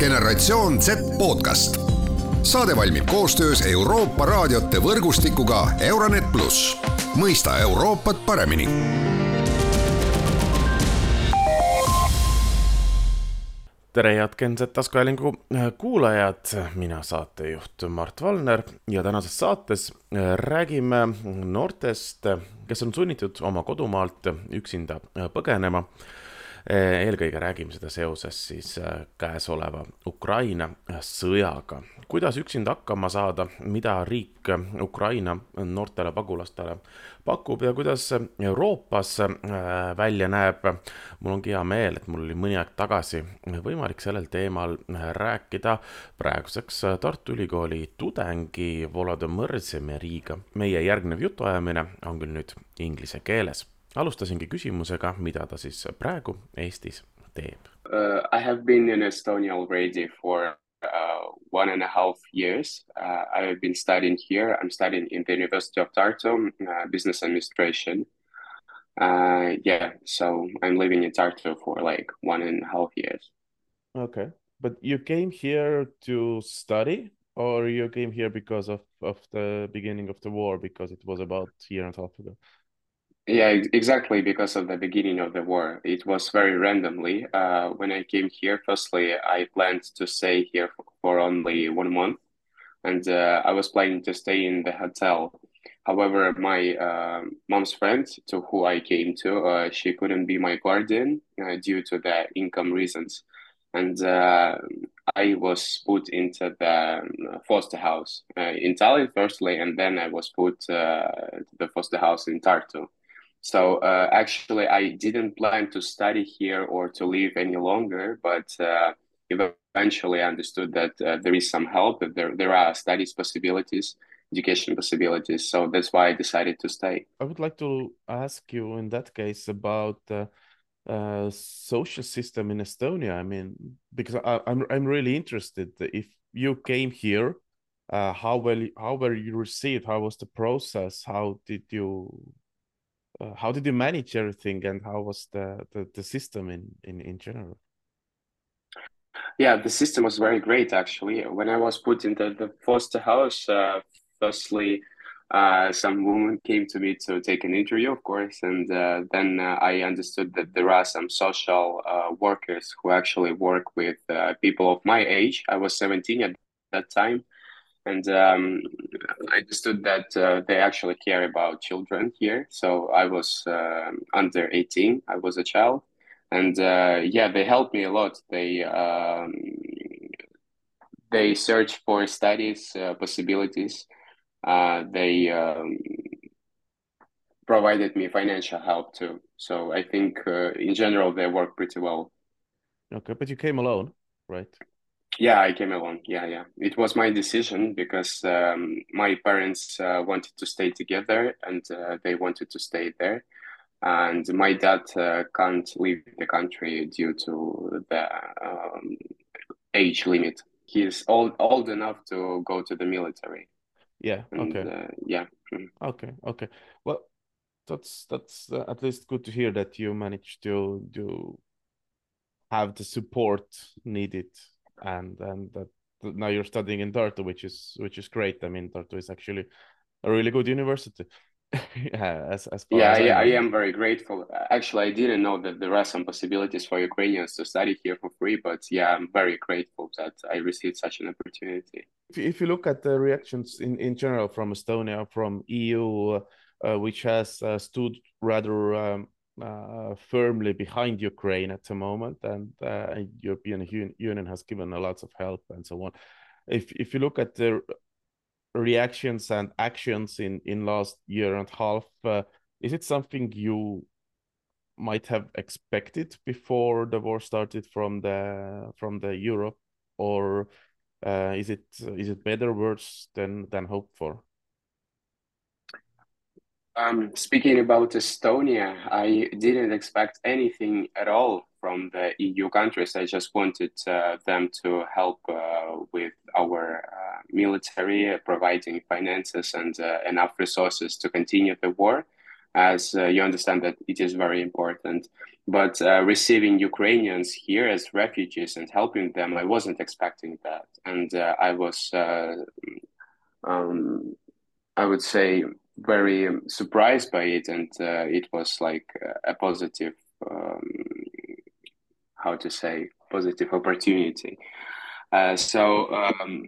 generatsioon Z podcast. saade valmib koostöös Euroopa raadiote võrgustikuga Euronet pluss, mõista Euroopat paremini. Tere, head Genset taskuhäälingu äh, kuulajad, mina saatejuht Mart Valner ja tänases saates äh, räägime noortest, kes on sunnitud oma kodumaalt üksinda äh, põgenema eelkõige räägime seda seoses siis eh, käesoleva Ukraina sõjaga. kuidas üksinda hakkama saada, mida riik Ukraina noortele pagulastele pakub ja kuidas Euroopas eh, välja näeb. mul ongi hea meel, et mul oli mõni aeg tagasi võimalik sellel teemal rääkida praeguseks Tartu Ülikooli tudengi Volodõmõr Zemeriga. meie järgnev jutuajamine on küll nüüd inglise keeles alustasingi küsimusega, mida ta siis praegu Eestis teeb uh,? I have been in Estonia already for uh, one and a half years. Uh, I have been studying here. I'm studying in the University of Tartu, uh, business administration. Uh, yeah, so I'm living in Tartu for like one and a half years. Okay, but you came here to study, or you came here because of of the beginning of the war, because it was about a year and a half ago. Yeah, exactly. Because of the beginning of the war, it was very randomly. Uh, when I came here, firstly, I planned to stay here for, only one month, and uh, I was planning to stay in the hotel. However, my uh, mom's friend, to who I came to, uh, she couldn't be my guardian uh, due to the income reasons, and uh, I was put into the um, foster house in Tallinn firstly, and then I was put to the foster house in Tartu. So uh, actually, I didn't plan to study here or to live any longer, but uh, eventually I understood that uh, there is some help, that there, there are studies possibilities, education possibilities. So that's why I decided to stay. I would like to ask you in that case about uh, social system in Estonia. I mean, because I, I'm, I'm really interested if you came here, uh, how well how were you received? How was the process? How did you uh, how did you manage everything and how was the, the, the system in, in, in general? Yeah, the system was very great actually. When I was put into the foster house, uh, firstly, uh, some woman came to me to take an interview, of course, and uh, then uh, I understood that there are some social uh, workers who actually work with uh, people of my age. I was 17 at that time, and um, I understood that uh, they actually care about children here. So I was uh, under 18, I was a child, and uh, yeah, they helped me a lot. They um, they search for studies uh, possibilities. Uh, they um, provided me financial help too. So I think uh, in general they work pretty well. Okay, but you came alone, right? Yeah, I came along. Yeah, yeah. It was my decision because um, my parents uh, wanted to stay together and uh, they wanted to stay there. And my dad uh, can't leave the country due to the um, age limit. He's old old enough to go to the military. Yeah. And, okay. uh, yeah. Mm. Okay. Okay. Well, that's that's uh, at least good to hear that you managed to to have the support needed and and that now you're studying in Tartu, which is which is great. I mean, Tartu is actually a really good university. yeah, as, as yeah, as I, I, am very grateful. Actually, I didn't know that there are some possibilities for Ukrainians to study here for free, but yeah, I'm very grateful that I received such an opportunity. If, if you look at the reactions in, in general from Estonia, from EU, uh, which has uh, stood rather um, uh, firmly behind Ukraine at the moment, and uh, European Union has given a lot of help and so on. If if you look at the reactions and actions in in last year and a half, uh, is it something you might have expected before the war started from the from the Europe, or uh, is it is it better worse than than hoped for? Um, speaking about Estonia, I didn't expect anything at all from the EU countries. I just wanted uh, them to help uh, with our uh, military, uh, providing finances and uh, enough resources to continue the war, as uh, you understand that it is very important. but receiving Ukrainians here as refugees and helping them, I wasn't expecting that, and I was, um, I would say, very surprised by it, and uh, it was like a positive, um, how to say, positive opportunity. Uh, so. Um,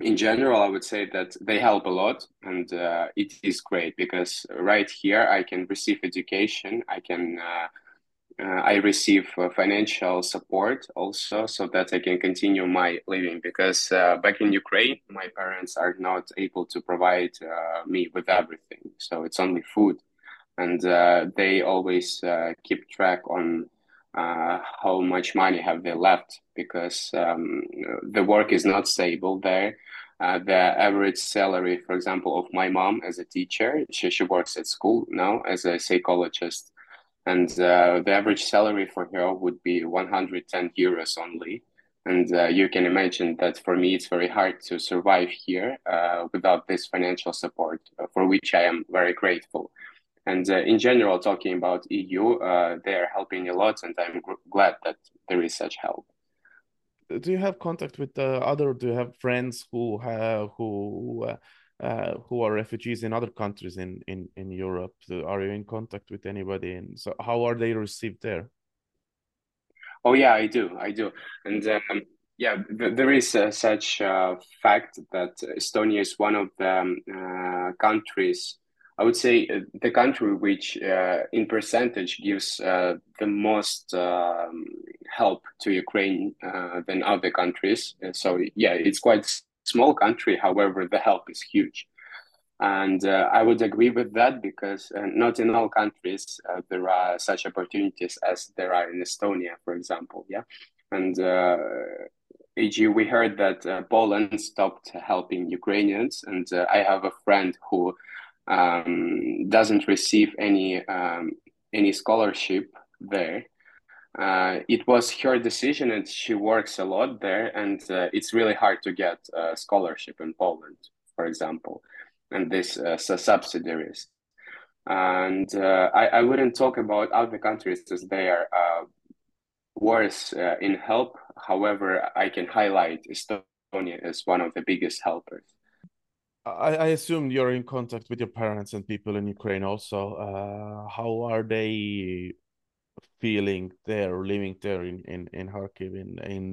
in general, I would say that they help a lot, and uh, it is great because right here I can receive education. I can uh, uh, I receive uh, financial support also so that I can continue my living because uh, back in Ukraine, my parents are not able to provide uh, me with everything. So it's only food. And uh, they always uh, keep track on how much money have they left because um, the work is not stable there. the average salary, for example, of my mom as a teacher, she, she works at school now as a psychologist and uh, the average salary for her would be 110 euros only. And uh, you can imagine that for me, it's very hard to survive here uh, without this financial support, uh, for which I am very grateful. And uh, in general, talking about EU, uh, they are helping a lot, and I'm glad that there is such help. Do you have contact with other? Do you have friends who have who uh, who are refugees in other countries in, in, in Europe? So are you in contact with anybody? And so how are they received there? Oh yeah, I do, I do, and um, yeah, th- there is uh, such a fact that Estonia is one of the um, uh, countries. I would say uh, the country which, uh, in percentage, gives uh, the most um, help to Ukraine than other countries. so yeah, it's quite small country, however, the help is huge. And uh, I would agree with that because uh, not in all countries uh, there are such opportunities as there are in Estonia, for example. Yeah. And e.g., uh, we heard that uh, Poland stopped helping Ukrainians. And uh, I have a friend who um, doesn't receive any, um, any scholarship there uh, it was her decision and she works a lot there and uh, it's really hard to get a scholarship in poland for example and this uh, subsidiaries. And uh, I, I wouldn't talk about other countries as they are uh, worse uh, in help. However i can highlight estonia as one of the biggest helpers. I, I assume you're in contact with your parents and people in Ukraine also. how are they feeling there living there in in in Kharkiv in in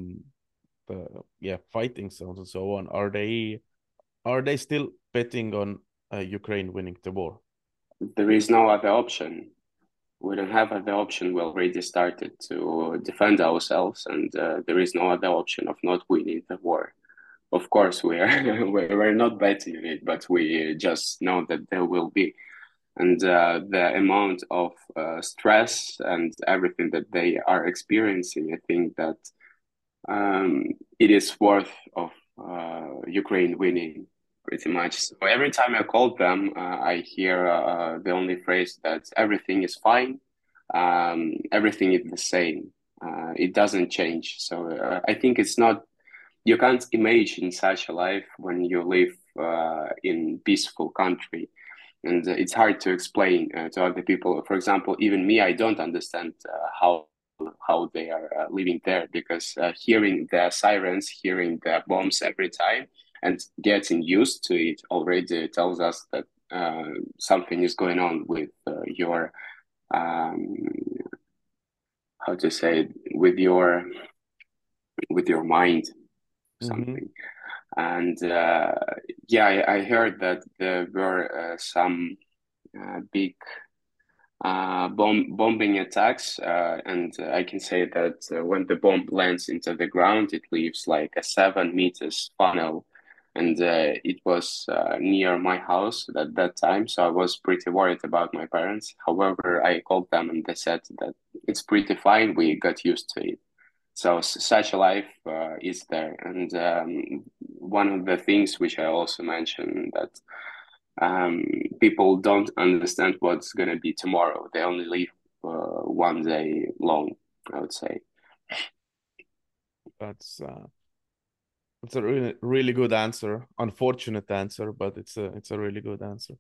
the yeah fighting zones and so on are they are they still betting on uh, Ukraine winning the war? There is no other option. We don't have other option. We already started to defend ourselves, and uh, there is no other option of not winning the war. Of course, we are we're not betting it, but we just know that there will be and uh, the amount of uh, stress and everything that they are experiencing, I think that um, it is worth of uh, Ukraine winning pretty much. So every time I call them, uh, I hear uh, the only phrase that everything is fine, um, everything is the same. Uh, it doesn't change. So I think it's not. You can't imagine such a life when you live in peaceful country and uh, it's hard to explain uh, to other people. For example, even me, I don't understand uh, how how they are uh, living there because uh, hearing the sirens, hearing the bombs every time, and getting used to it already tells us that uh, something is going on with your um, how to say it, with your with your mind mm-hmm. something. Mm-hmm and uh, yeah, I, I, heard that there were uh, some uh, big uh, bomb bombing attacks, uh, and I can say that uh, when the bomb lands into the ground, it leaves like a seven meters funnel, and it was near my house at that time, so I was pretty worried about my parents. However, I called them and they said that it's pretty fine. We got used to it so such a life uh, is there. And um, one of the things which i also mentioned that um, people don't understand what's going to be tomorrow. They only live uh, one day long i would say. That's uh, that's a really really good answer. Unfortunate answer but it's a it's a really good answer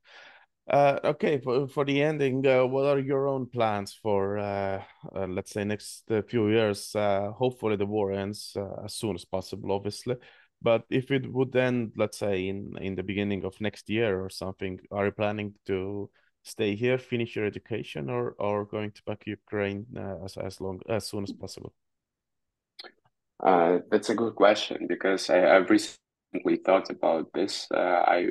Uh, okay, for, for the ending, uh, what are your own plans for, uh, uh let's say, next uh, few years? Uh, hopefully, the war ends as soon as possible, obviously. But if it would end, let's say, in in the beginning of next year or something, are you planning to stay here, finish your education, or or going to back Ukraine as as long as soon as possible? that's a good question because I, I've recently thought about this. I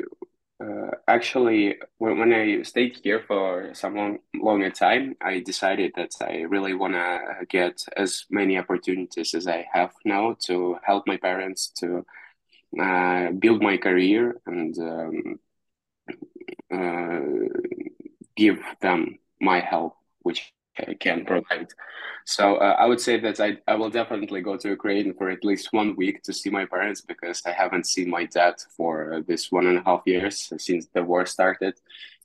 uh, actually, when, when I stayed here for some long, longer time, I decided that I really want to get as many opportunities as I have now to help my parents to uh, build my career and um, uh, give them my help, which can provide. So uh, I would say that I, I will definitely go to Ukraine for at least one week to see my parents because I haven't seen my dad for uh, this one and a half years since the war started.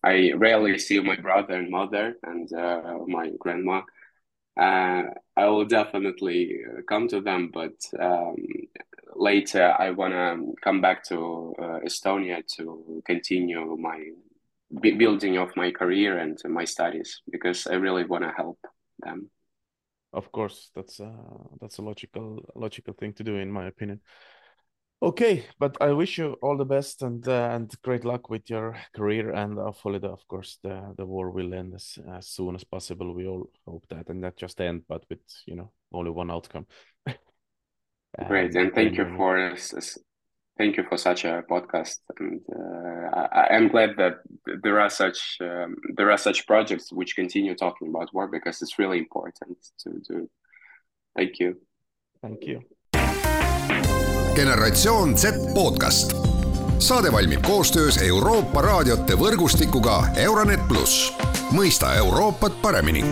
I rarely see my brother and mother and uh, my grandma. Uh, I will definitely uh, come to them, but um, later I want to come back to uh, Estonia to continue my building of my career and my studies because I really want to help them. Of course, that's a, that's a logical logical thing to do, in my opinion. Okay, but I wish you all the best and uh, and great luck with your career and hopefully, the, of course, the the war will end as, as soon as possible. We all hope that and not just end, but with you know only one outcome. Great, and thank you for thank you for such a podcast. And uh, I, am glad that there are such um, there are such projects which continue talking about war because it's really important to do. Thank you. Thank you. Generatsioon Z podcast. Saade valmib koostöös Euroopa raadiote võrgustikuga Euronet pluss mõista Euroopat paremini